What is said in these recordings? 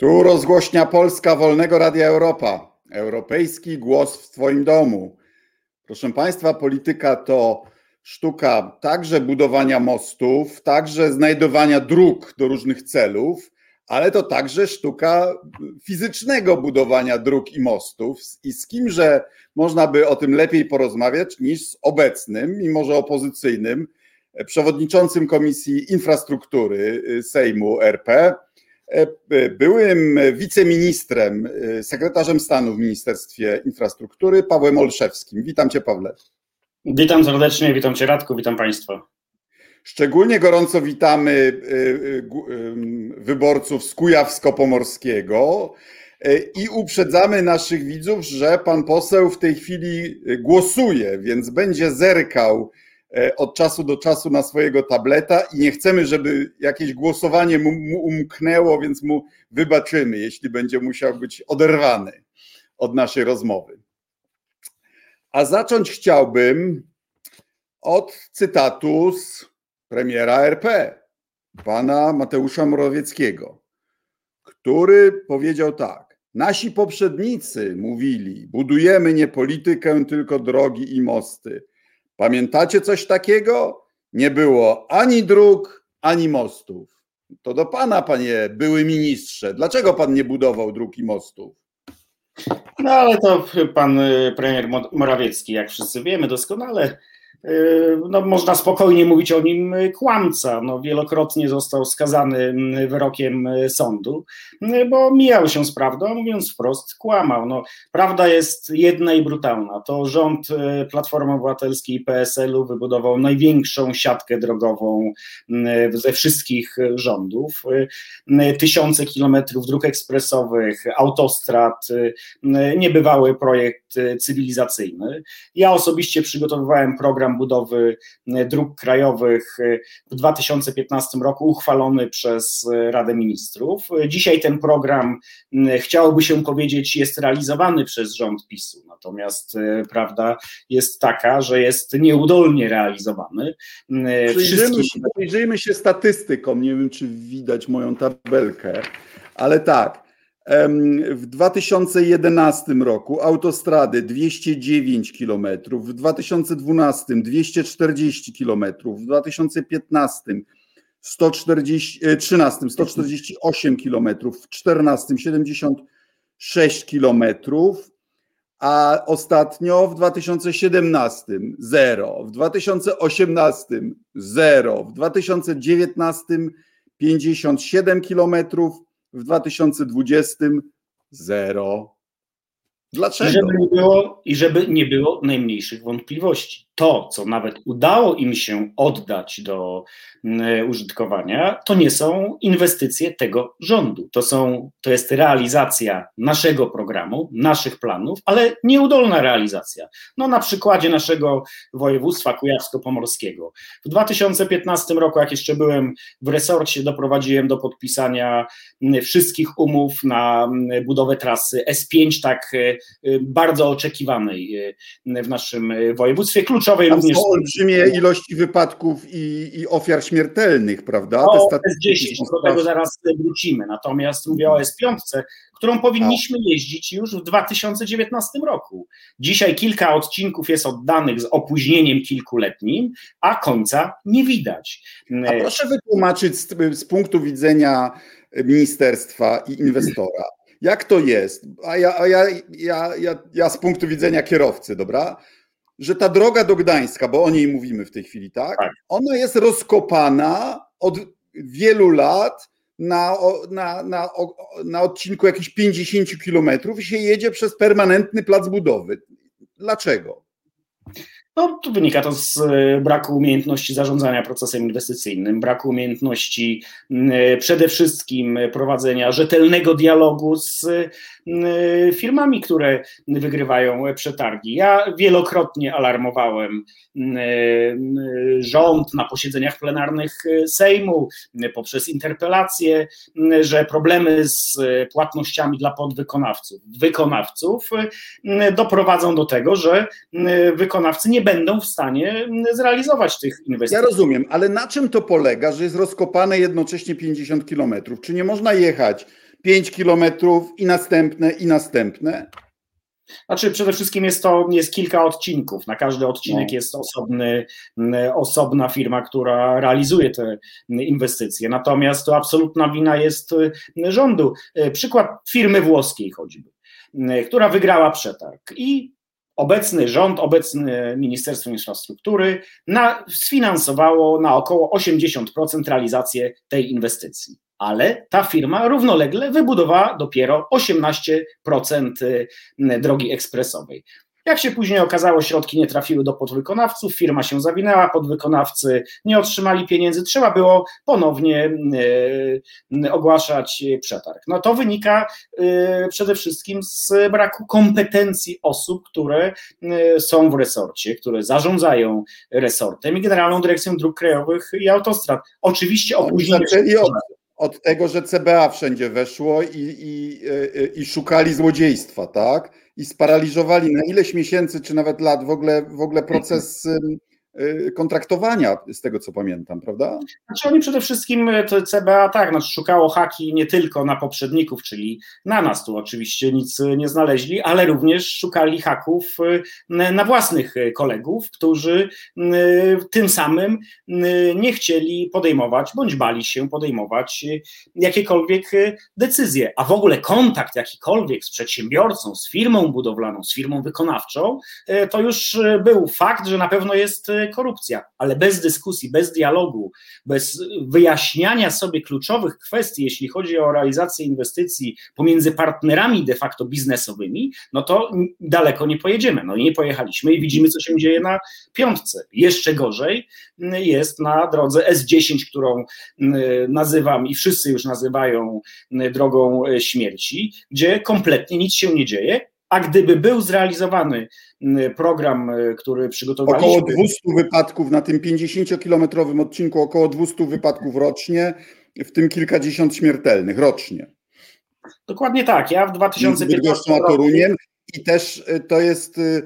Tu rozgłośnia Polska Wolnego Radia Europa. Europejski głos w Twoim domu. Proszę Państwa, polityka to sztuka także budowania mostów, także znajdowania dróg do różnych celów, ale to także sztuka fizycznego budowania dróg i mostów. I z kimże można by o tym lepiej porozmawiać niż z obecnym, mimo że opozycyjnym, przewodniczącym Komisji Infrastruktury Sejmu RP, byłym wiceministrem, e, sekretarzem stanu w Ministerstwie Infrastruktury, Pawłem Olszewskim. Witam Cię, Pawle. Witam serdecznie, witam Cię, Radku, witam Państwa. Szczególnie gorąco witamy wyborców z Kujawsko-Pomorskiego i uprzedzamy naszych widzów, że pan poseł w tej chwili głosuje, więc będzie zerkał E, od czasu do czasu na swojego tableta i nie chcemy, żeby jakieś głosowanie mu, mu umknęło, więc mu wybaczymy, jeśli będzie musiał być oderwany od naszej rozmowy. A zacząć chciałbym od cytatu z premiera RP, pana Mateusza Morawieckiego, który powiedział tak: Nasi poprzednicy mówili, budujemy nie politykę, tylko drogi i mosty. Pamiętacie coś takiego? Nie było ani dróg, ani mostów. To do pana, panie były ministrze. Dlaczego pan nie budował dróg i mostów? No ale to pan premier Morawiecki, jak wszyscy wiemy doskonale, no, można spokojnie mówić o nim kłamca. No, wielokrotnie został skazany mm, wyrokiem sądu, bo mijał się z prawdą, mówiąc wprost, kłamał. No, prawda jest jedna i brutalna. To rząd Platformy Obywatelskiej i PSL-u wybudował największą siatkę drogową ze wszystkich rządów. Tysiące kilometrów dróg ekspresowych, autostrad, niebywały projekt cywilizacyjny. Ja osobiście przygotowywałem program program budowy e, dróg krajowych e, w 2015 roku uchwalony przez e, Radę Ministrów. Dzisiaj ten program, chciałoby się powiedzieć, jest realizowany przez rząd PiSu, natomiast prawda jest taka, że jest nieudolnie realizowany. Przyjrzyjmy się, przyjrzyjmy się statystykom, nie wiem czy widać moją tabelkę, ale tak, w 2011 roku autostrady 209 km, w 2012 240 km, w 2015 140, 13 148 km, w 2014 76 km, a ostatnio w 2017 zero, w 2018 zero, w 2019 57 kilometrów, w 2020 zero. Dlaczego? I żeby nie było, i żeby nie było najmniejszych wątpliwości to, co nawet udało im się oddać do mm, użytkowania, to nie są inwestycje tego rządu. To, są, to jest realizacja naszego programu, naszych planów, ale nieudolna realizacja. No, na przykładzie naszego województwa kujawsko-pomorskiego. W 2015 roku, jak jeszcze byłem w resorcie, doprowadziłem do podpisania mm, wszystkich umów na mm, budowę trasy S5, tak y, bardzo oczekiwanej y, w naszym województwie. Kluczowe kluczowej Tam również. Są olbrzymie ilości wypadków i, i ofiar śmiertelnych, prawda? O, S10, do tego zaraz wrócimy. Natomiast mówię o S5, którą powinniśmy jeździć już w 2019 roku. Dzisiaj kilka odcinków jest oddanych z opóźnieniem kilkuletnim, a końca nie widać. A proszę wytłumaczyć z, z punktu widzenia ministerstwa i inwestora. Jak to jest? A ja, a ja, ja, ja, ja z punktu widzenia kierowcy, dobra? że ta droga do Gdańska, bo o niej mówimy w tej chwili, tak? tak. Ona jest rozkopana od wielu lat na, na, na, na odcinku jakichś 50 kilometrów i się jedzie przez permanentny plac budowy. Dlaczego? No, to wynika to z e, braku umiejętności zarządzania procesem inwestycyjnym, braku umiejętności przede wszystkim prowadzenia rzetelnego dialogu z firmami, które wygrywają przetargi. Ja wielokrotnie alarmowałem rząd na posiedzeniach plenarnych Sejmu poprzez interpelacje, że problemy z płatnościami dla podwykonawców, wykonawców doprowadzą do tego, że wykonawcy nie będą w stanie zrealizować tych inwestycji. Ja rozumiem, ale na czym to polega, że jest rozkopane jednocześnie 50 kilometrów? Czy nie można jechać 5 kilometrów i następne, i następne? Znaczy, przede wszystkim jest to jest kilka odcinków. Na każdy odcinek no. jest osobny, osobna firma, która realizuje te inwestycje. Natomiast to absolutna wina jest rządu. Przykład firmy włoskiej choćby, która wygrała przetarg i obecny rząd, obecne Ministerstwo Infrastruktury na, sfinansowało na około 80% realizację tej inwestycji ale ta firma równolegle wybudowała dopiero 18% y, drogi ekspresowej. Jak się później okazało, środki nie trafiły do podwykonawców, firma się zawinęła, podwykonawcy nie otrzymali pieniędzy, trzeba było ponownie y, ogłaszać przetarg. No to wynika y, przede wszystkim z braku kompetencji osób, które są w resorcie, które zarządzają resortem i Generalną Dyrekcją Dróg Krajowych i Autostrad. Oczywiście opóźnienie od tego, że CBA wszędzie weszło i, i, i, szukali złodziejstwa, tak? I sparaliżowali na ileś miesięcy, czy nawet lat w ogóle, w ogóle proces kontraktowania, z tego co pamiętam, prawda? Znaczy oni przede wszystkim, y, to CBA tak, znaczy szukało haki nie tylko na poprzedników, czyli na nas tu oczywiście nic y, nie znaleźli, ale również szukali haków na własnych kolegów, którzy tym samym nie chcieli podejmować, bądź bali się podejmować jakiekolwiek decyzje, a w ogóle kontakt jakikolwiek z przedsiębiorcą, z firmą budowlaną, z firmą wykonawczą, to już był fakt, że na pewno jest korupcja, ale bez dyskusji, bez dialogu, bez wyjaśniania sobie kluczowych kwestii, jeśli chodzi o realizację inwestycji pomiędzy partnerami de facto biznesowymi, no to daleko nie pojedziemy. No nie pojechaliśmy i widzimy, co się dzieje na piątce. Jeszcze gorzej jest na drodze S10, którą nazywam i wszyscy już nazywają drogą śmierci, gdzie kompletnie nic się nie dzieje, a gdyby był zrealizowany program, e, który przygotowaliśmy... Około 200 wypadków na tym 50-kilometrowym odcinku, około 200 wypadków rocznie, w tym kilkadziesiąt śmiertelnych rocznie. Dokładnie tak. Ja w 2015 roku... I też e, to jest e,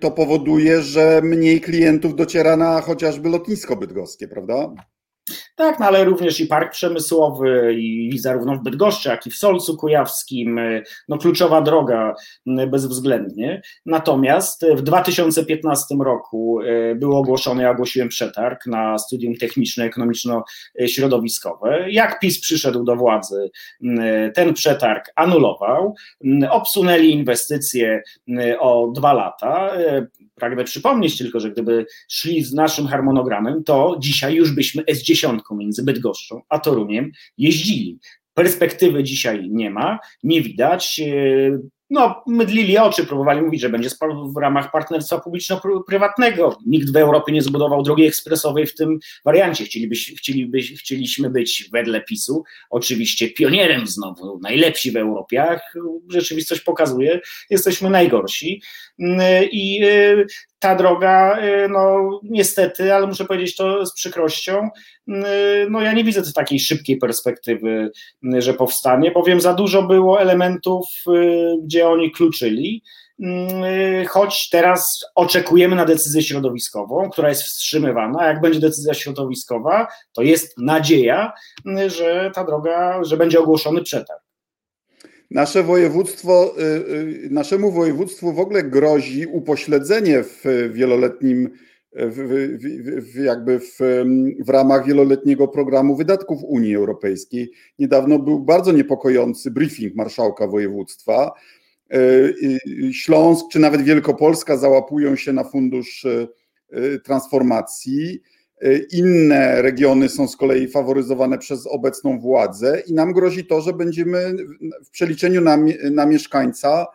to powoduje, że mniej klientów dociera na chociażby lotnisko bydgoskie, prawda? Tak, no ale również i park przemysłowy, i zarówno w Bydgoszczy, jak i w Solcu Kujawskim, no kluczowa droga bezwzględnie. Natomiast w 2015 roku e, był ogłoszony, ja ogłosiłem przetarg na studium techniczno-ekonomiczno-środowiskowe. Jak PiS przyszedł do władzy, ten przetarg anulował, obsunęli inwestycje o dwa lata. E, pragnę przypomnieć tylko, że gdyby szli z naszym harmonogramem, to dzisiaj już byśmy S10 między Bydgoszczą a Toruniem jeździli. Perspektywy dzisiaj nie ma, nie widać. No, mydlili oczy, próbowali mówić, że będzie w ramach partnerstwa publiczno-prywatnego. Nikt w Europie nie zbudował drogi ekspresowej w tym wariancie. Chcieliby, chcieliby, chcieliśmy być wedle PiSu, oczywiście pionierem znowu, najlepsi w Europie, rzeczywistość pokazuje, jesteśmy najgorsi. I y, ta droga, y, no niestety, ale muszę powiedzieć to z przykrością, y, no ja nie widzę takiej szybkiej perspektywy, że powstanie, bowiem za dużo było elementów, gdzie oni kluczyli, choć teraz oczekujemy na decyzję środowiskową, która jest wstrzymywana. Jak będzie decyzja środowiskowa, to jest nadzieja, że ta droga, że będzie ogłoszony przetarg. Nasze województwo, y, y, naszemu województwu w ogóle grozi upośledzenie w wieloletnim, w, w, jakby w, w ramach wieloletniego programu wydatków Unii Europejskiej. Niedawno był bardzo niepokojący briefing marszałka województwa. Y, Śląsk czy nawet Wielkopolska załapują się na fundusz transformacji Y, inne regiony są z kolei faworyzowane przez obecną władzę i nam grozi to, że będziemy w przeliczeniu na, na mieszkańca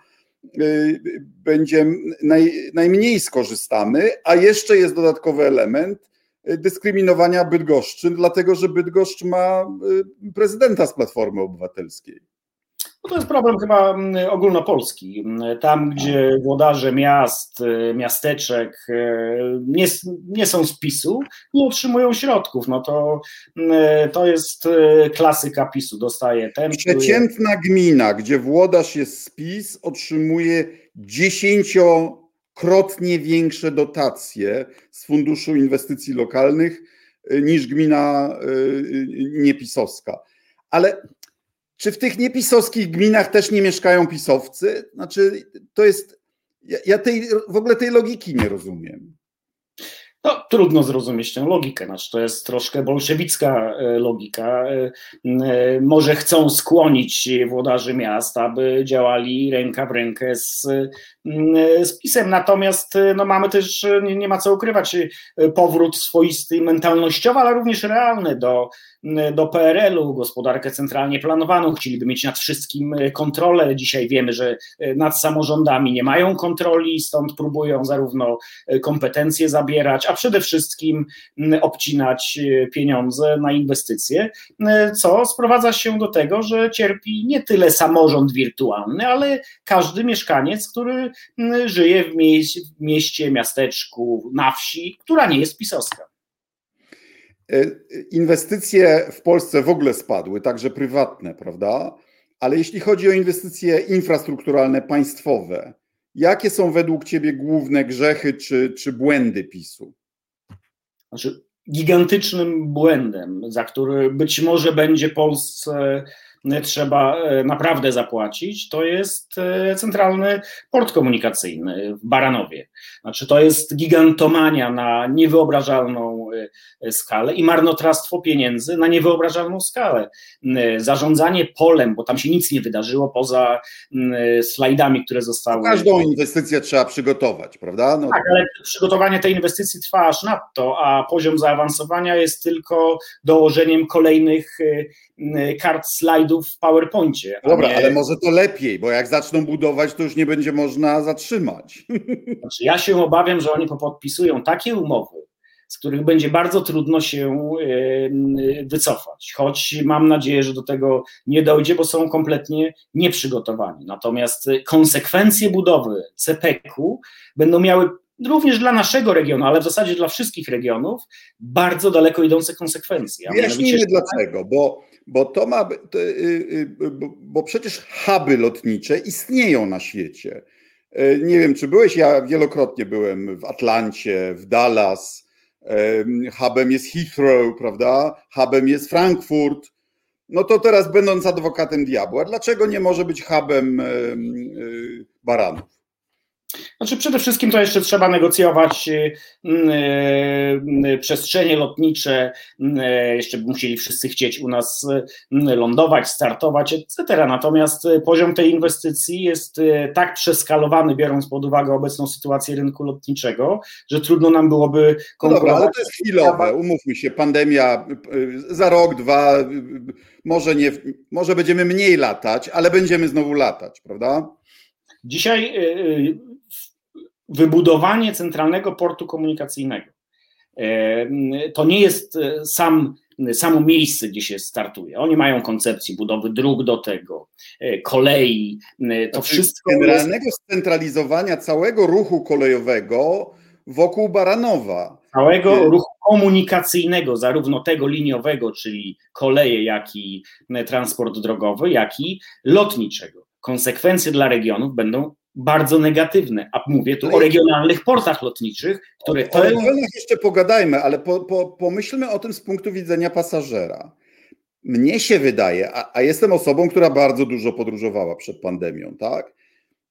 będzie naj, najmniej skorzystamy, a jeszcze jest dodatkowy element dyskryminowania Bydgoszczy, dlatego że Bydgoszcz ma prezydenta z Platformy Obywatelskiej. No to jest problem chyba mm, ogólnopolski. Tam, gdzie włodarze miast, y, miasteczek y, nie, nie są z PiSu, nie otrzymują środków. No to, y, to jest klasyka PiSu. Dostaje ten. Przeciętna gmina, gdzie włodarz jest z PiS, otrzymuje dziesięciokrotnie większe dotacje z Funduszu Inwestycji Lokalnych niż gmina niepisowska. Ale czy w tych niepisowskich gminach też nie mieszkają pisowcy? Znaczy, to jest. Ja, ja tej, w ogóle tej logiki nie rozumiem. No, trudno zrozumieć tę logikę. Znaczy, to jest troszkę bolszewicka e, logika. E, e, może chcą skłonić włodarzy miast, aby działali ręka w rękę z, z PiSem. Natomiast no, mamy też, nie, nie ma co ukrywać, powrót swoisty mentalnościowy, ale również realny do, do PRL-u, gospodarkę centralnie planowaną. Chcieliby mieć nad wszystkim kontrolę. Dzisiaj wiemy, że nad samorządami nie mają kontroli, stąd próbują zarówno kompetencje zabierać, a przede wszystkim mm, obcinać e, pieniądze na inwestycje, e, co sprowadza się do tego, że cierpi nie tyle samorząd wirtualny, ale każdy mieszkaniec, który mm, żyje w mieście, miasteczku, na wsi, która nie jest pisowska. E, inwestycje w Polsce w ogóle spadły, także prywatne, prawda? Ale jeśli chodzi o inwestycje infrastrukturalne państwowe, jakie są według Ciebie główne grzechy czy, czy błędy PiSu? Znaczy, gigantycznym błędem, za który być może będzie Polsce trzeba e, naprawdę zapłacić, to jest e, centralny port komunikacyjny w Baranowie. Znaczy, to jest gigantomania na niewyobrażalną e, skalę i marnotrawstwo pieniędzy na niewyobrażalną skalę. Zarządzanie polem, bo tam się nic nie wydarzyło poza slajdami, które zostały. Każdą inwestycję trzeba przygotować, prawda? No. Tak, ale przygotowanie tej inwestycji trwa aż nadto, a poziom zaawansowania jest tylko dołożeniem kolejnych kart slajdów w PowerPoincie. Dobra, nie... ale może to lepiej, bo jak zaczną budować, to już nie będzie można zatrzymać. Znaczy, ja się obawiam, że oni podpisują takie umowy, z których będzie bardzo trudno się wycofać. Choć mam nadzieję, że do tego nie dojdzie, bo są kompletnie nieprzygotowani. Natomiast konsekwencje budowy CPK-u będą miały również dla naszego regionu, ale w zasadzie dla wszystkich regionów, bardzo daleko idące konsekwencje. Wyjaśnijmy dlaczego, bo bo to ma, to, y, y, bo przecież huby lotnicze istnieją na świecie. E, nie wiem, czy byłeś, ja wielokrotnie byłem w Atlancie, w Dallas, hubem jest Heathrow, prawda? Hubem jest Frankfurt. No to teraz będąc adwokatem diabła, dlaczego nie może być hubem y, baranów? Znaczy przede wszystkim to jeszcze trzeba negocjować y, y, y, przestrzenie lotnicze, jeszcze musieli wszyscy chcieć u nas lądować, startować, etc. Natomiast poziom tej inwestycji jest tak przeskalowany, biorąc pod uwagę obecną sytuację rynku lotniczego, że trudno nam byłoby konkurować. No dobra, ale to jest chwilowe, umówmy się, pandemia za rok, dwa, może, nie, może będziemy mniej latać, ale będziemy znowu latać, prawda? Dzisiaj wybudowanie centralnego portu komunikacyjnego. E, to nie jest sam, samo miejsce, gdzie się startuje. Oni mają koncepcję budowy dróg do tego, kolei, to znaczy, wszystko. Generalnego jest... scentralizowania całego ruchu kolejowego wokół Baranowa. Całego ruchu komunikacyjnego, zarówno tego liniowego, czyli koleje, jak i transport drogowy, jak i lotniczego. Konsekwencje dla regionów będą bardzo negatywne, a mówię tu o regionalnych portach lotniczych, które to... O regionach jeszcze pogadajmy, ale po, po, pomyślmy o tym z punktu widzenia pasażera. Mnie się wydaje, a, a jestem osobą, która bardzo dużo podróżowała przed pandemią, tak,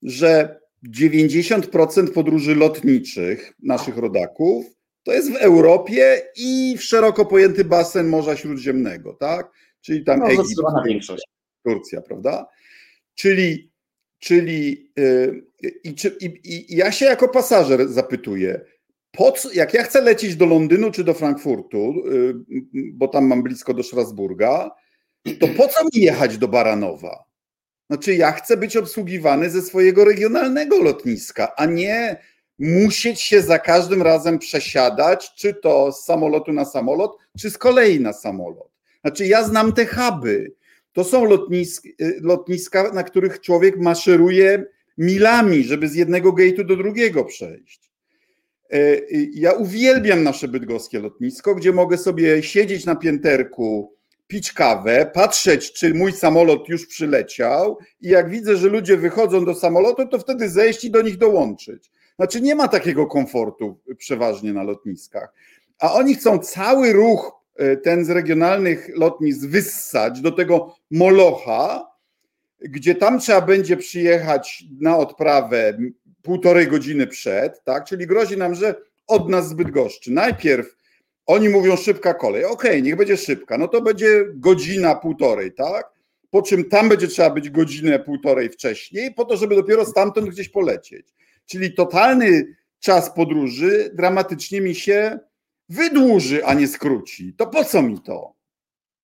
że 90% podróży lotniczych naszych rodaków to jest w Europie i w szeroko pojęty basen Morza Śródziemnego, tak? Czyli tam no, Egipt, Turcja, prawda? Czyli Czyli y, i, i, i, ja się jako pasażer zapytuję, po co, jak ja chcę lecieć do Londynu czy do Frankfurtu, y, bo tam mam blisko do Strasburga, to po co mi jechać do Baranowa? Znaczy, ja chcę być obsługiwany ze swojego regionalnego lotniska, a nie musieć się za każdym razem przesiadać, czy to z samolotu na samolot, czy z kolei na samolot. Znaczy, ja znam te huby. To są lotnisk, y, lotniska, na których człowiek maszeruje milami, żeby z jednego gate'u do drugiego przejść. E, ja uwielbiam nasze bydgoskie lotnisko, gdzie mogę sobie siedzieć na pięterku, pić kawę, patrzeć, czy mój samolot już przyleciał i jak widzę, że ludzie wychodzą do samolotu, to wtedy zejść i do nich dołączyć. Znaczy nie ma takiego komfortu przeważnie na lotniskach. A oni chcą cały ruch ten z regionalnych lotnisk wyssać do tego Molocha, gdzie tam trzeba będzie przyjechać na odprawę półtorej godziny przed, tak? Czyli grozi nam, że od nas zbyt goszczy. Najpierw oni mówią szybka kolej. Okej, okay, niech będzie szybka. No to będzie godzina, półtorej, tak? Po czym tam będzie trzeba być godzinę, półtorej wcześniej, po to, żeby dopiero stamtąd gdzieś polecieć. Czyli totalny czas podróży dramatycznie mi się wydłuży, a nie skróci. To po co mi to?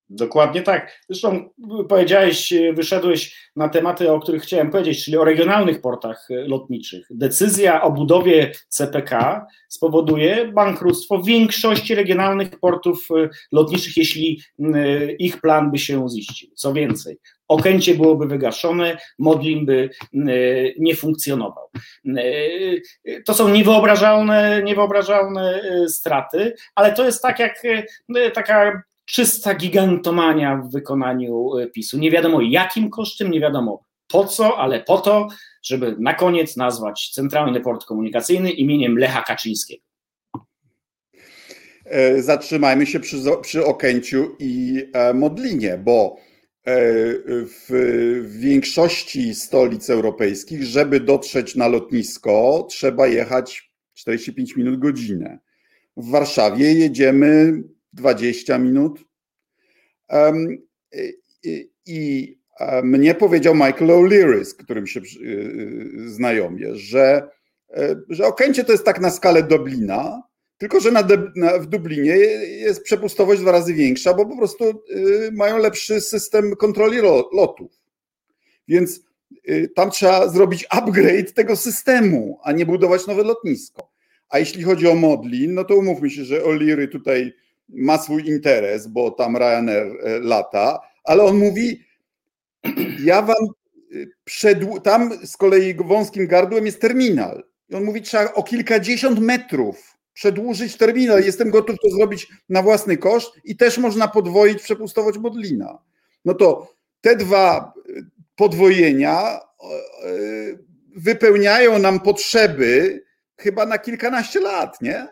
Dokładnie tak. Zresztą powiedziałeś, wyszedłeś na tematy, o których chciałem powiedzieć, czyli o regionalnych portach lotniczych. Decyzja o budowie CPK spowoduje bankructwo większości regionalnych portów lotniczych, jeśli ich plan by się ziścił. Co więcej, Okęcie byłoby wygaszone, Modlin by nie funkcjonował. To są niewyobrażalne, niewyobrażalne straty, ale to jest tak jak taka czysta gigantomania w wykonaniu e, PiSu. Nie wiadomo jakim kosztem, nie wiadomo po co, ale po to, żeby na koniec nazwać Centralny Port Komunikacyjny imieniem Lecha Kaczyńskiego. E, zatrzymajmy się przy, przy Okęciu i e, Modlinie, bo w większości stolic europejskich, żeby dotrzeć na lotnisko, trzeba jechać 45 minut godzinę. W Warszawie jedziemy 20 minut. I mnie powiedział Michael O'Leary, z którym się y, y, znajomię, że, e, że Okęcie to jest tak na skalę Dublina, tylko że na, na, w Dublinie jest przepustowość dwa razy większa, bo po prostu y, mają lepszy system kontroli lotów. Więc tam trzeba zrobić upgrade tego systemu, a nie budować nowe lotnisko. A jeśli chodzi o Modlin, no to umówmy się, że O'Leary tutaj ma swój interes, bo tam Ryanair e, lata, ale on mówi, ja wam e, przedł... tam z kolei wąskim gardłem jest terminal. I on mówi, trzeba o kilkadziesiąt metrów przedłużyć terminal. Jestem gotów to zrobić na własny koszt i też można podwoić przepustowość Modlina. No to te dwa e, podwojenia wypełniają nam potrzeby chyba na kilkanaście lat, nie?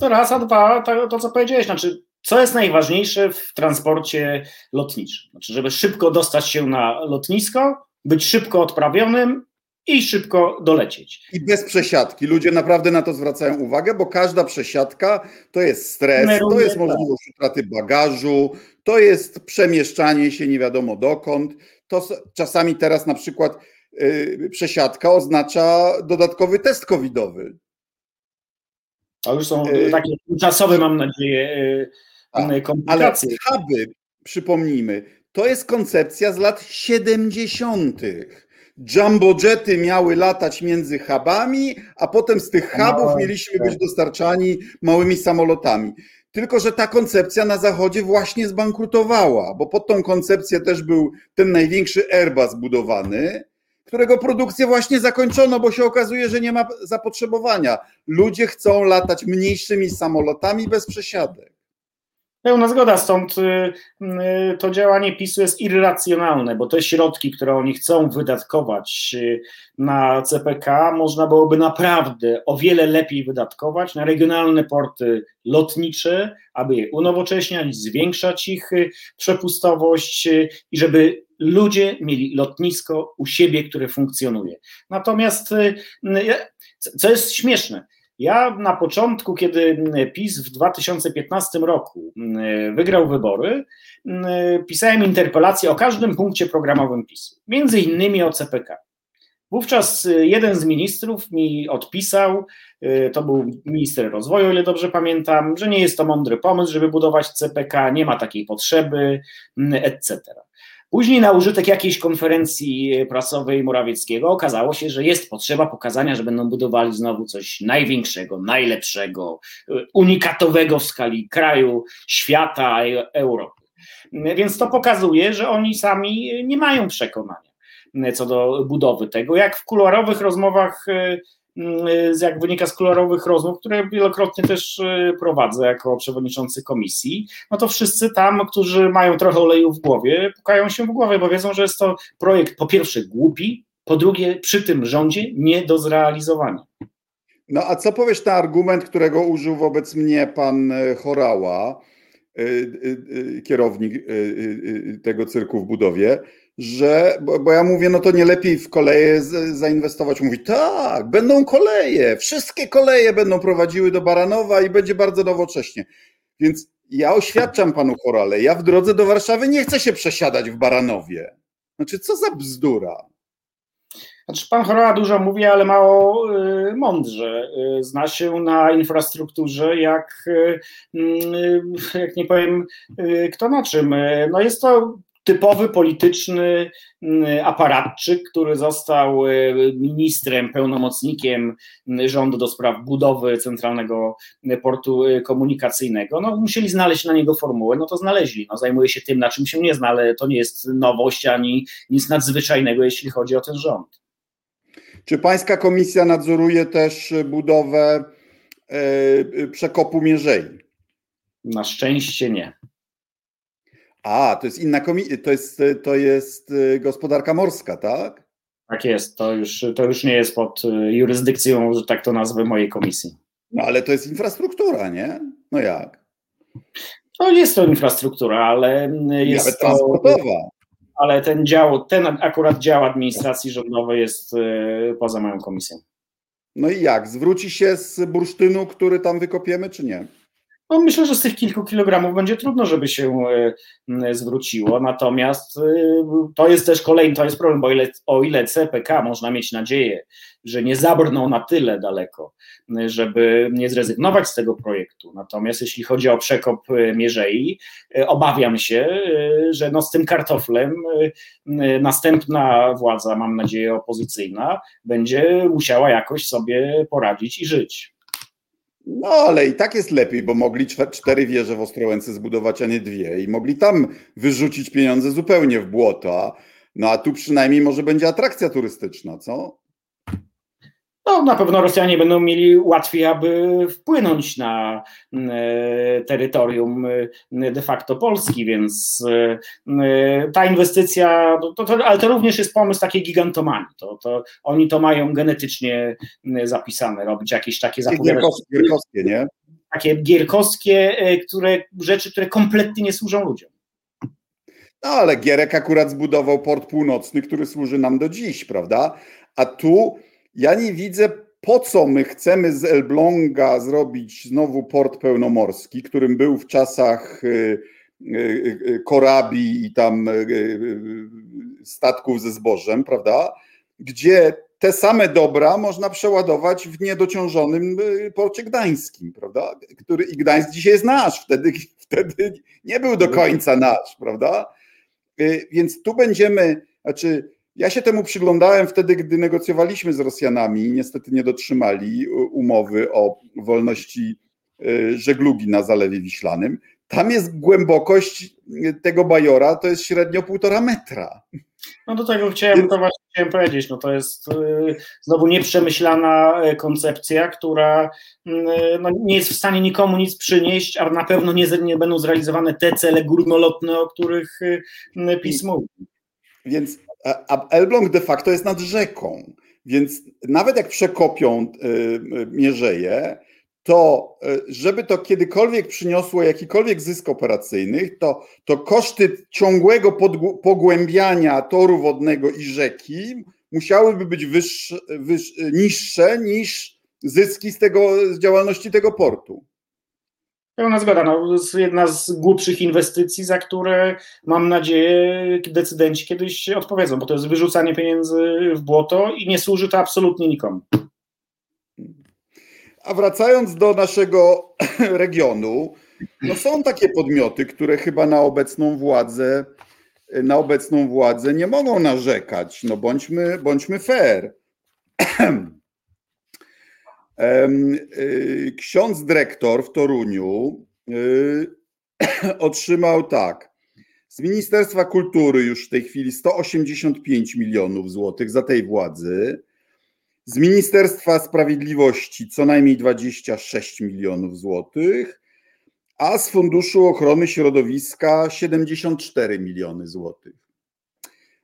To raz, a dwa, to, to co powiedziałeś, znaczy co jest najważniejsze w transporcie lotniczym? Znaczy, żeby szybko dostać się na lotnisko, być szybko odprawionym i szybko dolecieć. I bez przesiadki. Ludzie naprawdę na to zwracają uwagę, bo każda przesiadka to jest stres, to jest możliwość utraty bagażu, to jest przemieszczanie się nie wiadomo dokąd. To czasami teraz na przykład yy, przesiadka oznacza dodatkowy test covidowy. To już są e, takie czasowe, mam nadzieję, e, komplikacje. Ale huby, przypomnijmy, to jest koncepcja z lat 70. Jumbojety miały latać między hubami, a potem z tych hubów no, mieliśmy być tak. dostarczani małymi samolotami. Tylko, że ta koncepcja na zachodzie właśnie zbankrutowała, bo pod tą koncepcję też był ten największy Airbus budowany, którego produkcję właśnie zakończono, bo się okazuje, że nie ma zapotrzebowania. Ludzie chcą latać mniejszymi samolotami bez przesiadek. Pełna zgoda, stąd y, y, to działanie PiSu jest irracjonalne, bo te środki, które oni chcą wydatkować y, na CPK, można byłoby naprawdę o wiele lepiej wydatkować na regionalne porty lotnicze, aby je unowocześniać, zwiększać ich przepustowość i żeby ludzie mieli lotnisko u siebie, które funkcjonuje. Natomiast, co jest śmieszne, ja na początku, kiedy PiS w 2015 roku wygrał wybory, pisałem interpelację o każdym punkcie programowym PiSu, między innymi o CPK. Wówczas jeden z ministrów mi odpisał, to był minister rozwoju, o ile dobrze pamiętam, że nie jest to mądry pomysł, żeby budować CPK, nie ma takiej potrzeby, etc. Później na użytek jakiejś konferencji prasowej Morawieckiego okazało się, że jest potrzeba pokazania, że będą budowali znowu coś największego, najlepszego, unikatowego w skali kraju, świata, Europy. Więc to pokazuje, że oni sami nie mają przekonania co do budowy tego. Jak w kuluarowych rozmowach jak wynika z kolorowych rozmów, które wielokrotnie też e, prowadzę jako przewodniczący komisji, no to wszyscy tam, którzy mają trochę oleju w głowie, pukają się w głowę, bo wiedzą, że jest to projekt po pierwsze głupi, po drugie przy tym rządzie nie do zrealizowania. No a co powiesz na argument, którego użył wobec mnie pan Chorała, kierownik tego cyrku w budowie, że, bo, bo, ja mówię, no to nie lepiej w koleje zainwestować. Mówi, tak, będą koleje, wszystkie koleje będą prowadziły do Baranowa i będzie bardzo nowocześnie. Więc ja oświadczam panu Chorale, ja w drodze do Warszawy nie chcę się przesiadać w Baranowie. Znaczy, co za bzdura. Znaczy, pan Chorola dużo mówi, ale mało y, mądrze. Y, zna się na infrastrukturze, jak, y, jak nie powiem, kto na czym. No jest to typowy polityczny aparatczyk, który został ministrem, pełnomocnikiem rządu do spraw budowy centralnego portu komunikacyjnego. No, musieli znaleźć na niego formułę, no to znaleźli. No, zajmuje się tym, na czym się nie zna, ale to nie jest nowość ani nic nadzwyczajnego, jeśli chodzi o ten rząd. Czy pańska komisja nadzoruje też budowę e, przekopu Mierzei? Na szczęście nie. A, to jest inna komisja, to jest, to jest y, gospodarka morska, tak? Tak jest, to już, to już nie jest pod y, jurysdykcją, że tak to nazwę, mojej komisji. No ale to jest infrastruktura, nie? No jak? No jest to infrastruktura, ale jest Nawet transportowa. Ale ten dział, ten akurat dział administracji rządowej jest y, poza moją komisją. No i jak? Zwróci się z bursztynu, który tam wykopiemy, czy nie? No myślę, że z tych kilku kilogramów będzie trudno, żeby się e, zwróciło. Natomiast e, to jest też kolejny, to jest problem, bo ile, o ile CPK można mieć nadzieję, że nie zabrną na tyle daleko, żeby nie zrezygnować z tego projektu. Natomiast jeśli chodzi o przekop e, Mierzei, obawiam się, że no z tym kartoflem następna władza, mam nadzieję opozycyjna, będzie musiała jakoś sobie poradzić i żyć. No ale i tak jest lepiej, bo mogli cztery wieże w Ostrołęce zbudować, a nie dwie i mogli tam wyrzucić pieniądze zupełnie w błoto. No a tu przynajmniej może będzie atrakcja turystyczna, co? No, na pewno Rosjanie będą mieli łatwiej, aby wpłynąć na e, terytorium e, de facto Polski, więc e, ta inwestycja, to, to, ale to również jest pomysł takiej gigantomanii. To, to, oni to mają genetycznie zapisane, robić jakieś takie zapowiedzi. Gierkowskie, nie? Takie gierkowskie które, rzeczy, które kompletnie nie służą ludziom. No ale Gierek akurat zbudował port północny, który służy nam do dziś, prawda? A tu ja nie widzę, po co my chcemy z Elbląga zrobić znowu port pełnomorski, którym był w czasach y, y, y, korabi i tam statków ze zbożem, prawda? Gdzie te same dobra można przeładować w niedociążonym porcie gdańskim, prawda? Który i Gdańsk dzisiaj jest nasz, wtedy, wtedy nie był do końca nasz, prawda? Więc tu będziemy, znaczy ja się temu przyglądałem wtedy, gdy negocjowaliśmy z Rosjanami niestety nie dotrzymali umowy o wolności y, żeglugi na Zalewie Wiślanym. Tam jest głębokość tego bajora, to jest średnio półtora metra. No do tego chciałem, to właśnie chciałem powiedzieć, no to jest znowu nieprzemyślana koncepcja, która no, nie jest w stanie nikomu nic przynieść, a na pewno nie, nie będą zrealizowane te cele górnolotne, o których PiS mówi. Więc a Elbląg de facto jest nad rzeką, więc nawet jak przekopią y, y, mierzeje, to żeby to kiedykolwiek przyniosło jakikolwiek zysk operacyjny, to, to koszty ciągłego pogłębiania toru wodnego i rzeki musiałyby być wyższe, wyższe, niższe niż zyski z, tego, z działalności tego portu. Pełna zgoda. No, jedna z głupszych inwestycji, za które mam nadzieję decydenci kiedyś odpowiedzą, bo to jest wyrzucanie pieniędzy w błoto i nie służy to absolutnie nikomu. A wracając do naszego regionu, no są takie podmioty, które chyba na obecną władzę na obecną władzę nie mogą narzekać. No bądźmy, bądźmy fair. Y, ksiądz dyrektor w Toruniu y, otrzymał tak. Z Ministerstwa Kultury już w tej chwili 185 milionów złotych za tej władzy. Z Ministerstwa Sprawiedliwości co najmniej 26 milionów złotych, a z Funduszu Ochrony Środowiska 74 miliony złotych.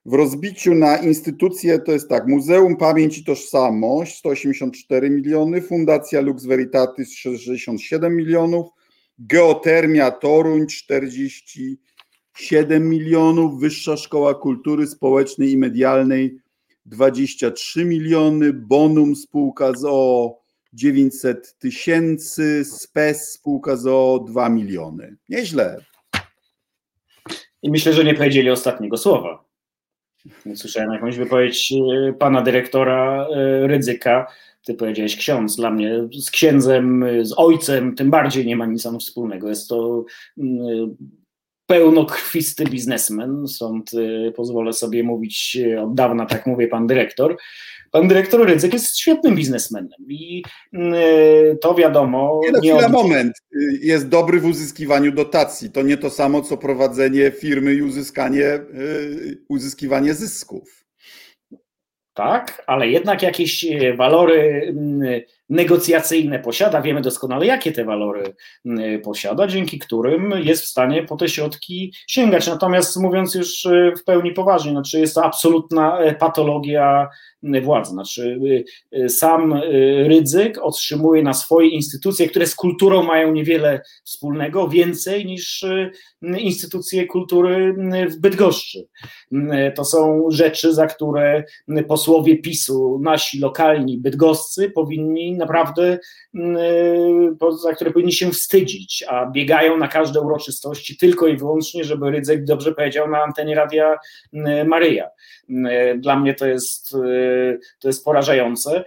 W rozbiciu na instytucje to jest tak, Muzeum Pamięć i Tożsamość 184 miliony, Fundacja Lux Veritatis 67 milionów, Geotermia Toruń 47 milionów, Wyższa Szkoła Kultury Społecznej i Medialnej 23 miliony, Bonum spółka z o 900 tysięcy, SPES spółka z o 2 miliony. Nieźle. I myślę, że nie powiedzieli ostatniego słowa. Słyszałem jakąś wypowiedź e, pana dyrektora e, Rydzyka. Ty powiedziałeś ksiądz. Dla mnie z księdzem, z ojcem tym bardziej nie ma nic wspólnego. Jest to mm, pełnokrwisty biznesmen, stąd e, pozwolę sobie mówić od dawna, tak mówię pan dyrektor. Pan dyrektor Rydzyk jest świetnym biznesmenem i mm, to wiadomo. Nie, no, nie chwila, od... moment. Jest dobry w uzyskiwaniu dotacji. To nie to samo, co prowadzenie firmy i uzyskanie, y, uzyskiwanie zysków. Tak, ale jednak jakieś walory mm, negocjacyjne posiada. Wiemy doskonale, jakie te walory mm, posiada, dzięki którym jest w stanie po te środki sięgać. Natomiast mówiąc już e, w pełni poważnie, znaczy jest to absolutna e, patologia władzy. Znaczy, y, y, sam y, Rydzyk otrzymuje na swoje instytucje, które z kulturą mają niewiele wspólnego, więcej niż instytucje kultury w Bydgoszczy. To są rzeczy, za które posłowie PiSu, nasi lokalni bydgoscy, powinni naprawdę, za które powinni się wstydzić, a biegają na każde uroczystości tylko i wyłącznie, żeby Rydzyk dobrze powiedział na antenie Radia Maryja. Dla mnie to jest to jest porażające.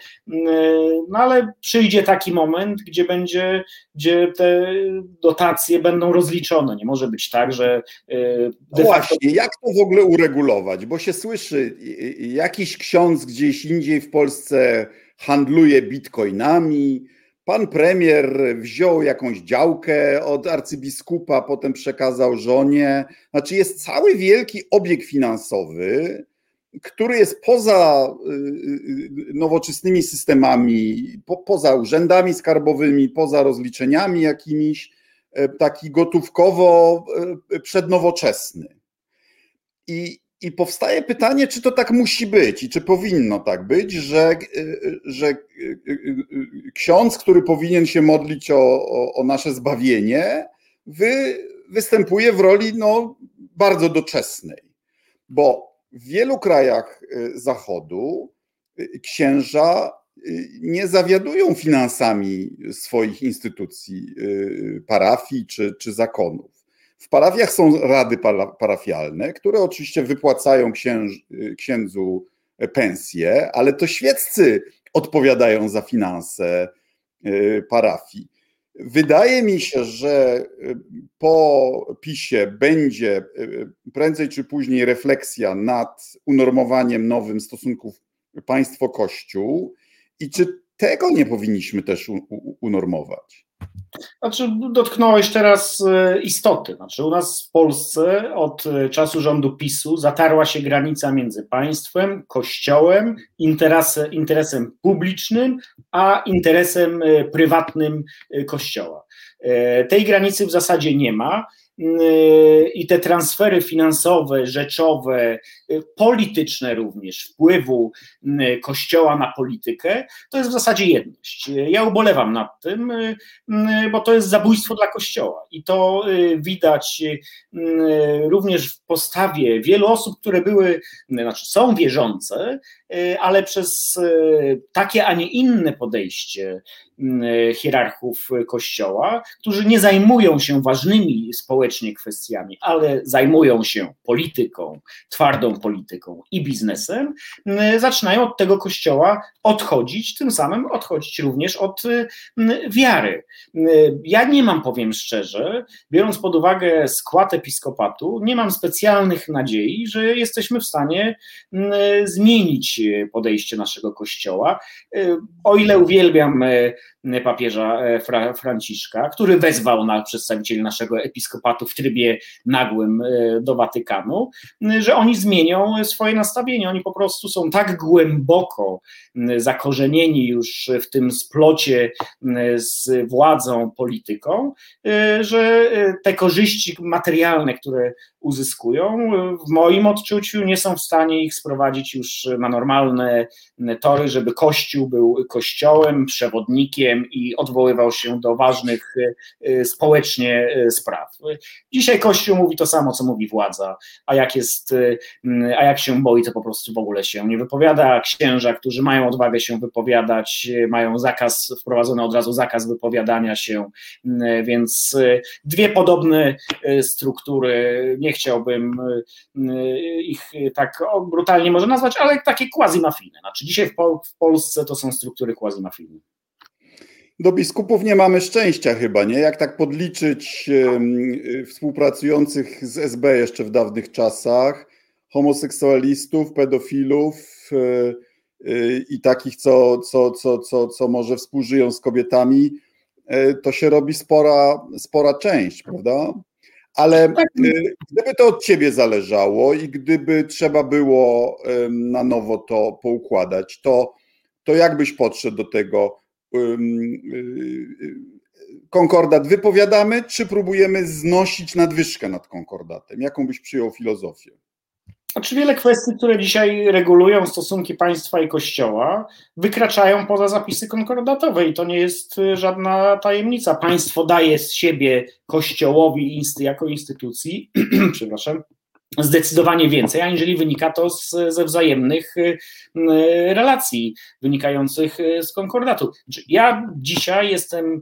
No ale przyjdzie taki moment, gdzie będzie, gdzie te dotacje będą rozliczone. Nie może być tak, że. No właśnie, jak to w ogóle uregulować? Bo się słyszy, jakiś ksiądz gdzieś indziej w Polsce handluje bitcoinami. Pan premier wziął jakąś działkę od arcybiskupa, potem przekazał żonie. Znaczy, jest cały wielki obieg finansowy, który jest poza y, y, nowoczesnymi systemami, po, poza urzędami skarbowymi, poza rozliczeniami jakimiś, e, taki gotówkowo e, przednowoczesny. I, I powstaje pytanie, czy to tak musi być i czy powinno tak być, że, e, że ksiądz, który powinien się modlić o, o, o nasze zbawienie, wy, występuje w roli no, bardzo doczesnej. Bo w wielu krajach Zachodu księża nie zawiadują finansami swoich instytucji, parafii czy, czy zakonów. W parafiach są rady parafialne, które oczywiście wypłacają księdzu pensje, ale to świeccy odpowiadają za finanse parafii. Wydaje mi się, że y, po PiSie będzie y, prędzej czy później refleksja nad unormowaniem nowym stosunków państwo-kościół i czy tego nie powinniśmy też unormować? Znaczy, dotknąłeś teraz e, istoty. Znaczy, u nas w Polsce od e, czasu rządu PiSu zatarła się granica między państwem, kościołem, interesem, interesem publicznym, a interesem e, prywatnym kościoła. Tej granicy w zasadzie nie ma i te transfery finansowe, rzeczowe, polityczne również, wpływu Kościoła na politykę, to jest w zasadzie jedność. Ja ubolewam nad tym, bo to jest zabójstwo dla Kościoła i to widać również w postawie wielu osób, które były, znaczy są wierzące, ale przez takie, a nie inne podejście hierarchów Kościoła, którzy nie zajmują się ważnymi społecznie kwestiami, ale zajmują się polityką, twardą polityką i biznesem, zaczynają od tego Kościoła odchodzić, tym samym odchodzić również od wiary. Ja nie mam, powiem szczerze, biorąc pod uwagę skład episkopatu, nie mam specjalnych nadziei, że jesteśmy w stanie zmienić podejście naszego Kościoła. O ile uwielbiam papieża e, Fra, Franciszka, który wezwał na przedstawicieli naszego episkopatu w trybie nagłym e, do Watykanu, że oni zmienią swoje nastawienie. Oni po prostu są tak głęboko zakorzenieni już w tym splocie z władzą, polityką, e, że te korzyści materialne, które uzyskują, w moim odczuciu nie są w stanie ich sprowadzić już na normalne tory, żeby Kościół był kościołem, przewodnikiem i odwoływał się do ważnych społecznie spraw. Dzisiaj Kościół mówi to samo, co mówi władza, a jak jest, a jak się boi, to po prostu w ogóle się nie wypowiada. Księża, którzy mają odwagę się wypowiadać, mają zakaz, wprowadzony od razu zakaz wypowiadania się, więc dwie podobne struktury, nie chciałbym ich tak brutalnie może nazwać, ale takie quasi-mafijne. Znaczy dzisiaj w Polsce to są struktury quasi-mafijne. Do biskupów nie mamy szczęścia chyba, nie? Jak tak podliczyć współpracujących z SB jeszcze w dawnych czasach, homoseksualistów, pedofilów e, e, i takich, co, co, co, co, co może współżyją z kobietami, e, to się robi spora, spora część, prawda? Ale gdyby to od ciebie zależało i gdyby trzeba było na nowo to poukładać, to, to jak byś podszedł do tego? Konkordat wypowiadamy, czy próbujemy znosić nadwyżkę nad konkordatem? Jaką byś przyjął filozofię? Znaczy wiele kwestii, które dzisiaj regulują stosunki państwa i kościoła, wykraczają poza zapisy konkordatowe i to nie jest y, żadna tajemnica. Państwo daje z siebie kościołowi jako instytucji, przepraszam, zdecydowanie więcej, aniżeli wynika to z, ze wzajemnych y, y, relacji wynikających y, z konkordatu. Znaczy, ja dzisiaj jestem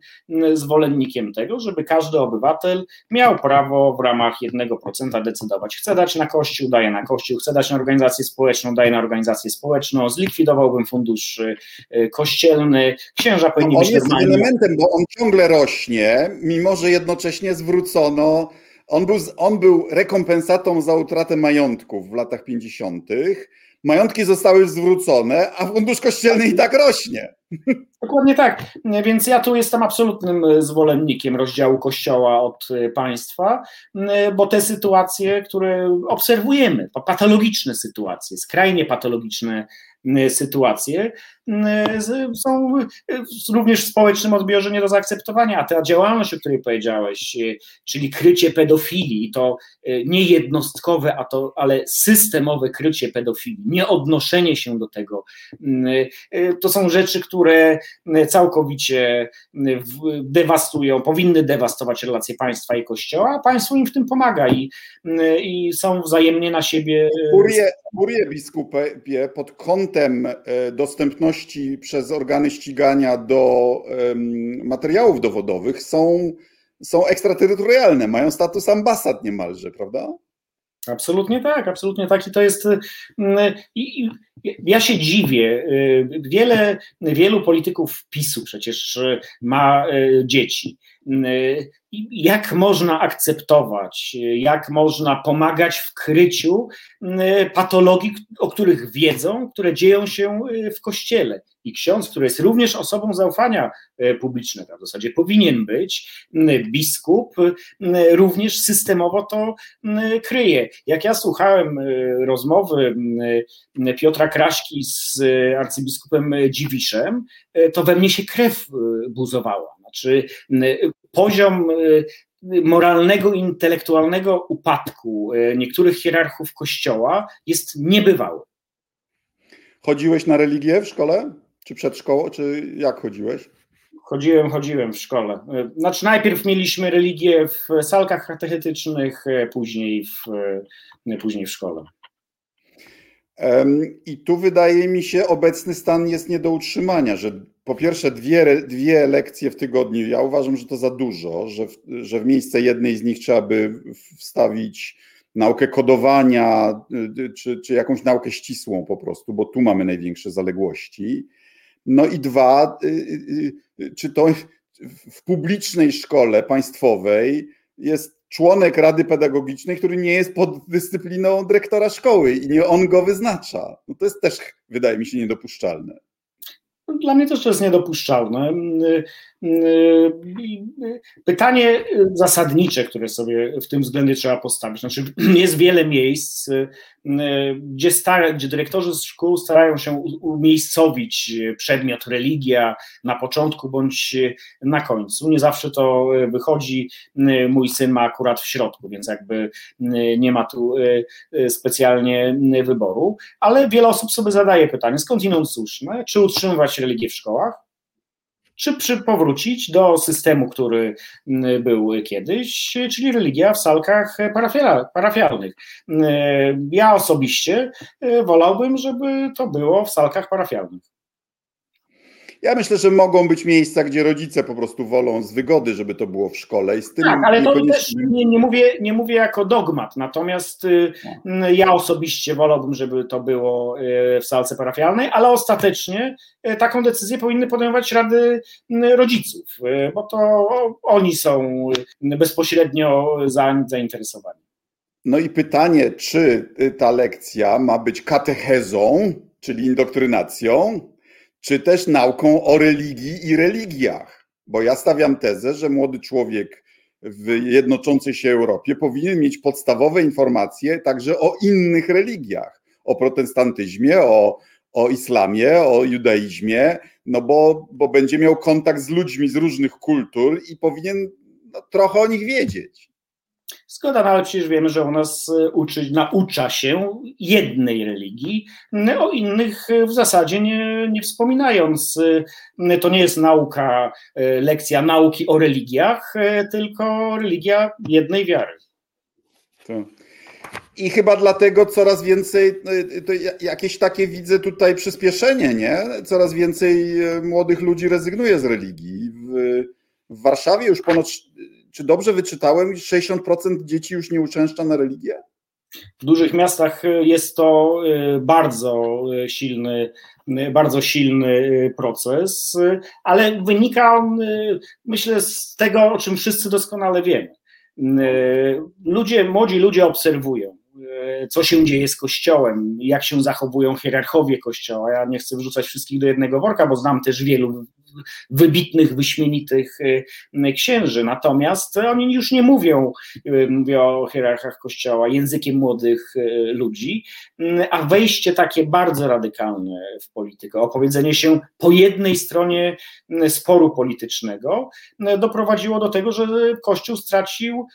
zwolennikiem tego, żeby każdy obywatel miał prawo w ramach 1% decydować. Chce dać na kościół, daje na kościół, chce dać na organizację społeczną, daje na organizację społeczną, zlikwidowałbym fundusz kościelny, księża powinni no, być... On jest elementem, bo on ciągle rośnie, mimo że jednocześnie zwrócono on był, on był rekompensatą za utratę majątków w latach 50. Majątki zostały zwrócone, a fundusz kościelny i tak rośnie. Dokładnie tak. Więc ja tu jestem absolutnym zwolennikiem rozdziału kościoła od państwa, bo te sytuacje, które obserwujemy, patologiczne sytuacje, skrajnie patologiczne sytuacje, są również w społecznym odbiorze nie do zaakceptowania, a ta działalność, o której powiedziałeś, czyli krycie pedofilii, to nie jednostkowe, a to, ale systemowe krycie pedofilii, nie odnoszenie się do tego, to są rzeczy, które całkowicie dewastują, powinny dewastować relacje państwa i kościoła, a państwo im w tym pomaga i, i są wzajemnie na siebie. Furię, furię biskupie pod kątem e, przez organy ścigania do materiałów dowodowych są, są ekstraterytorialne, mają status ambasad niemalże, prawda? Absolutnie tak, absolutnie tak. I to jest. I, i, ja się dziwię. Y, wiele, wielu polityków PiSu przecież ma y, dzieci. Y, jak można akceptować, jak można pomagać w kryciu patologii, o których wiedzą, które dzieją się w kościele. I ksiądz, który jest również osobą zaufania publicznego, w zasadzie powinien być, biskup, również systemowo to kryje. Jak ja słuchałem rozmowy Piotra Kraśki z arcybiskupem Dziwiszem, to we mnie się krew buzowała. Znaczy, poziom moralnego, intelektualnego upadku niektórych hierarchów kościoła jest niebywały. Chodziłeś na religię w szkole? Czy przed szkołą? Czy jak chodziłeś? Chodziłem, chodziłem w szkole. Znaczy, najpierw mieliśmy religię w salkach katechetycznych, później w, później w szkole. I tu wydaje mi się, obecny stan jest nie do utrzymania, że po pierwsze dwie, dwie lekcje w tygodniu, ja uważam, że to za dużo, że w, że w miejsce jednej z nich trzeba by wstawić naukę kodowania, y, czy, czy jakąś naukę ścisłą po prostu, bo tu mamy największe zaległości. No i dwa, y, y, czy to w publicznej szkole państwowej jest członek Rady Pedagogicznej, który nie jest pod dyscypliną dyrektora szkoły i nie on go wyznacza. No to jest też, wydaje mi się, niedopuszczalne. Dla mnie też to jest niedopuszczalne. Pytanie zasadnicze, które sobie w tym względzie trzeba postawić. Znaczy, jest wiele miejsc, gdzie, stara, gdzie dyrektorzy szkół starają się umiejscowić przedmiot religia na początku bądź na końcu. Nie zawsze to wychodzi. Mój syn ma akurat w środku, więc jakby nie ma tu specjalnie wyboru, ale wiele osób sobie zadaje pytanie, skądinąd słuszne, czy utrzymywać religię w szkołach, czy przy, powrócić do systemu, który mm, był kiedyś, czyli religia w salkach parafialnych. Mm, ja osobiście e, wolałbym, żeby to było w salkach parafialnych. Ja myślę, że mogą być miejsca, gdzie rodzice po prostu wolą z wygody, żeby to było w szkole. I z tym tak, ale to też nie, nie, mówię, nie mówię jako dogmat, natomiast no. ja osobiście wolałbym, żeby to było y, w salce parafialnej, ale ostatecznie y, taką decyzję powinny podejmować rady rodziców, bo to oni są bezpośrednio zainteresowani. No i pytanie, czy ta lekcja ma być katechezą, czyli indoktrynacją, czy też nauką o religii i religiach. Bo ja stawiam tezę, że młody człowiek w jednoczącej się Europie powinien mieć podstawowe informacje także o innych religiach, o protestantyzmie, o, o islamie, o judaizmie, no bo, bo będzie miał kontakt z ludźmi z różnych kultur i powinien no, trochę o nich wiedzieć. Zgoda, no ale przecież wiemy, że u nas e, uczy, naucza się jednej religii, o innych e, w zasadzie nie, nie wspominając. To nie jest nauka, lekcja nauki o religiach, tylko religia jednej wiary. I chyba dlatego coraz więcej, jakieś takie widzę tutaj przyspieszenie, nie? Coraz więcej młodych ludzi rezygnuje z religii. W, w Warszawie już ponoć czy dobrze wyczytałem, 60% dzieci już nie uczęszcza na religię? W dużych miastach jest to y, bardzo y, silny, y, bardzo silny proces, ale wynika on, myślę, z tego, o czym wszyscy doskonale wiemy. Ludzie, młodzi ludzie obserwują, co się dzieje z Kościołem, jak się zachowują hierarchowie Kościoła. Ja nie chcę wrzucać wszystkich do jednego worka, bo znam też wielu wybitnych, wyśmienitych y, księży. Natomiast oni już nie mówią, y, mówię o hierarchach kościoła, językiem młodych y, ludzi, a wejście takie bardzo radykalne w politykę, opowiedzenie się po jednej stronie sporu politycznego doprowadziło do tego, że Kościół stracił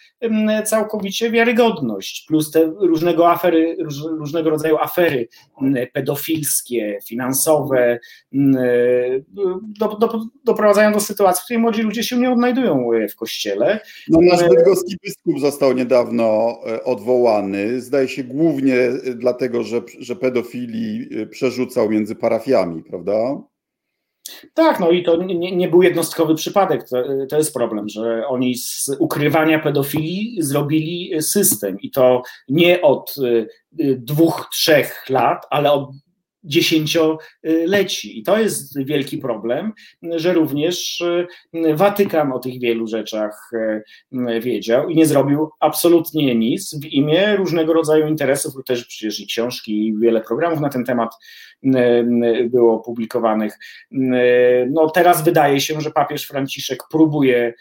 całkowicie wiarygodność, plus te różnego afery, różnego rodzaju afery pedofilskie, finansowe, do, do doprowadzają do sytuacji, w której młodzi ludzie się nie odnajdują e, w kościele. No, nasz e, bydgoski biskup został niedawno e, odwołany, zdaje się głównie dlatego, że, że pedofili przerzucał między parafiami, prawda? Tak, no i to nie, nie był jednostkowy przypadek. To, to, jest problem, że oni z ukrywania pedofilii zrobili system i to nie od dwóch, trzech lat, ale od dziesięcioleci. I to jest wielki problem, że również y, Watykan o tych wielu rzeczach y, wiedział i nie zrobił absolutnie nic w imię różnego rodzaju interesów, też przecież i książki, i wiele programów na ten temat było publikowanych. No teraz wydaje się, że papież Franciszek próbuje,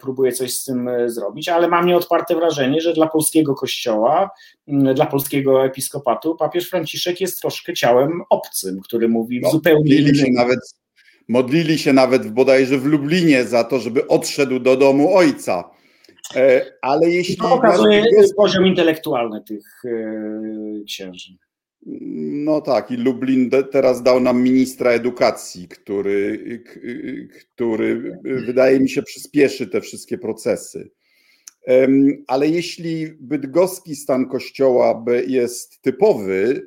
próbuje coś z tym zrobić, ale mam nieodparte wrażenie, że dla polskiego kościoła, dla polskiego episkopatu papież Franciszek jest troszkę ciałem obcym, który mówi no, zupełnie się nawet Modlili się nawet bodajże w Lublinie za to, żeby odszedł do domu ojca. E, ale jeśli. To pokazuje poziom intelektualny tych księży. No tak, i Lublin teraz dał nam ministra edukacji, który, który wydaje mi się przyspieszy te wszystkie procesy. Ale jeśli bydgoski stan kościoła jest typowy,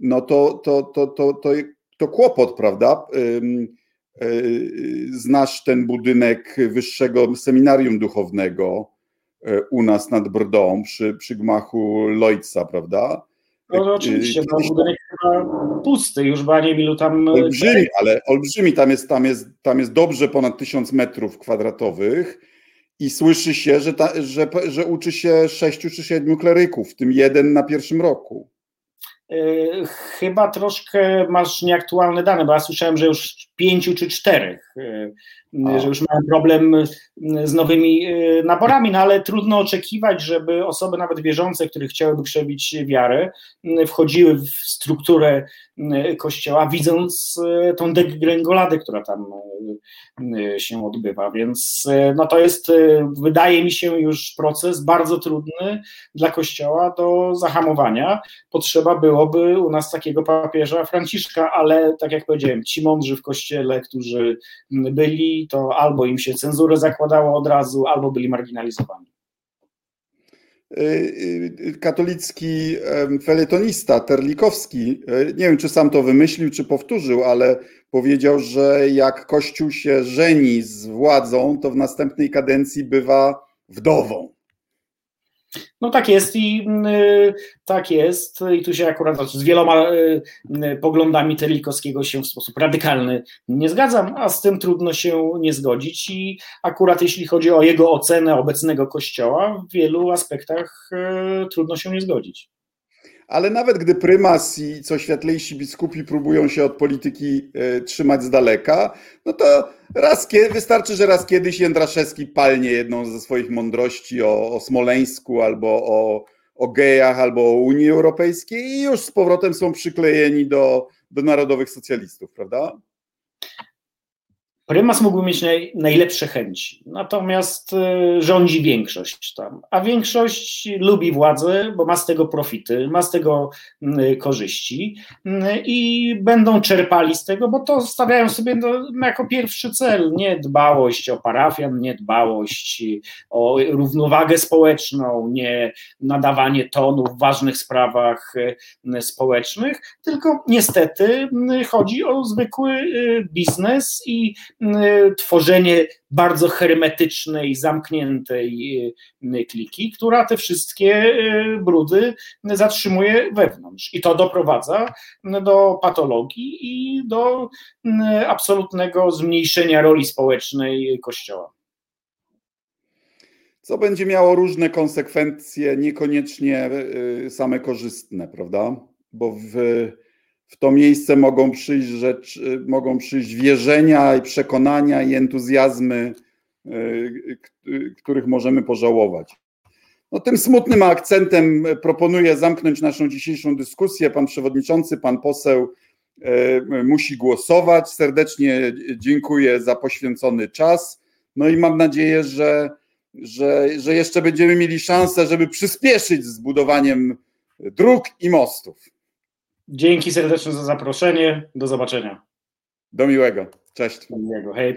no to, to, to, to, to, to kłopot, prawda? E, znasz ten budynek wyższego seminarium duchownego e, u nas nad Brdą przy, przy gmachu Lojca, prawda? No, oczywiście, no, budynek chyba pusty, już Banie Milu tam... Olbrzymi, ale olbrzymi, tam jest, tam jest, tam jest dobrze ponad tysiąc metrów kwadratowych i słyszy się, że, ta, że, że uczy się sześciu czy siedmiu kleryków, w tym jeden na pierwszym roku. Chyba troszkę masz nieaktualne dane, bo ja słyszałem, że już pięciu czy czterech, o. że już mają problem z nowymi naborami, no ale trudno oczekiwać, żeby osoby nawet wierzące, które chciałyby krzewić wiarę, wchodziły w strukturę kościoła, widząc tą degrengoladę, która tam się odbywa, więc no to jest, wydaje mi się, już proces bardzo trudny dla kościoła do zahamowania. Potrzeba byłoby u nas takiego papieża Franciszka, ale tak jak powiedziałem, ci mądrzy w kościele, którzy byli, to albo im się cenzurę zakładało od razu, albo byli marginalizowani. Katolicki felietonista Terlikowski, nie wiem czy sam to wymyślił, czy powtórzył, ale powiedział, że jak Kościół się żeni z władzą, to w następnej kadencji bywa wdową. No tak jest i y, tak jest i tu się akurat z wieloma y, y, poglądami Terlikowskiego się w sposób radykalny nie zgadzam, a z tym trudno się nie zgodzić i akurat jeśli chodzi o jego ocenę obecnego kościoła, w wielu aspektach trudno się nie zgodzić. Ale nawet gdy prymas i co światlejsi biskupi próbują się od polityki e, trzymać z daleka, no to raz wystarczy, że raz kiedyś Jędraszewski palnie jedną ze swoich mądrości o, o Smoleńsku albo o, o gejach, albo o Unii Europejskiej i już z powrotem są przyklejeni do, do narodowych socjalistów, prawda? Prymas mógłby mieć naj, najlepsze chęci, natomiast y, rządzi większość tam, a większość lubi władzę, bo ma z tego profity, ma z tego y, korzyści y, i będą czerpali z tego, bo to stawiają sobie no, jako pierwszy cel, nie dbałość o parafian, nie dbałość o równowagę społeczną, nie nadawanie tonu w ważnych sprawach społecznych, tylko niestety chodzi o zwykły biznes i tworzenie bardzo hermetycznej, zamkniętej y, kliki, która te wszystkie y, brudy zatrzymuje wewnątrz. I to doprowadza do patologii i do absolutnego zmniejszenia roli społecznej Kościoła. Co będzie miało różne konsekwencje, niekoniecznie same korzystne, prawda? Bo w w to miejsce mogą przyjść rzecz, mogą przyjść wierzenia i przekonania i entuzjazmy, e, których możemy pożałować. No, tym smutnym akcentem proponuję zamknąć naszą dzisiejszą dyskusję. Pan przewodniczący, pan poseł musi głosować. Serdecznie dziękuję za poświęcony czas. No i mam nadzieję, że, że, że jeszcze będziemy mieli szansę, żeby przyspieszyć z budowaniem dróg i mostów. Dzięki serdecznie za zaproszenie. Do zobaczenia. Do miłego. Cześć. Do miłego. Hej.